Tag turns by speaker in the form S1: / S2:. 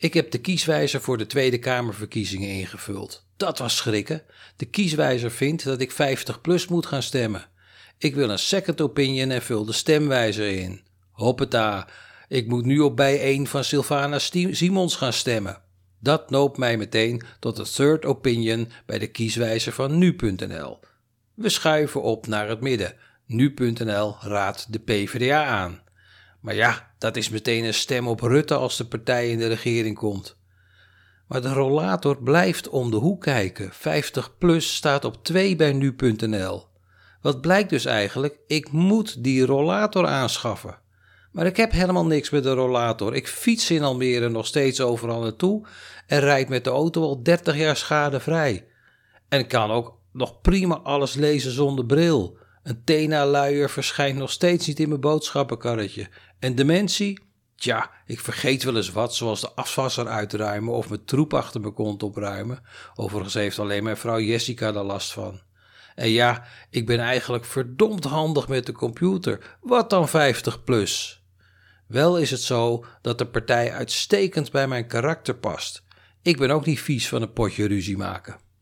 S1: Ik heb de kieswijzer voor de Tweede Kamerverkiezingen ingevuld. Dat was schrikken. De kieswijzer vindt dat ik 50 plus moet gaan stemmen. Ik wil een second opinion en vul de stemwijzer in. Hoppeta, ik moet nu op bij 1 van Sylvana Simons gaan stemmen. Dat noopt mij meteen tot de third opinion bij de kieswijzer van nu.nl. We schuiven op naar het midden. Nu.nl raadt de PvdA aan. Maar ja, dat is meteen een stem op Rutte als de partij in de regering komt. Maar de rollator blijft om de hoek kijken. 50 plus staat op 2 bij nu.nl. Wat blijkt dus eigenlijk? Ik moet die rollator aanschaffen. Maar ik heb helemaal niks met de rollator. Ik fiets in Almere nog steeds overal naartoe en rijd met de auto al 30 jaar schadevrij. En kan ook nog prima alles lezen zonder bril. Een Tena-luier verschijnt nog steeds niet in mijn boodschappenkarretje. En dementie? Tja, ik vergeet wel eens wat, zoals de afwasser uitruimen of mijn troep achter mijn kont opruimen. Overigens heeft alleen mijn vrouw Jessica er last van. En ja, ik ben eigenlijk verdomd handig met de computer. Wat dan 50 plus? Wel is het zo dat de partij uitstekend bij mijn karakter past. Ik ben ook niet vies van een potje ruzie maken.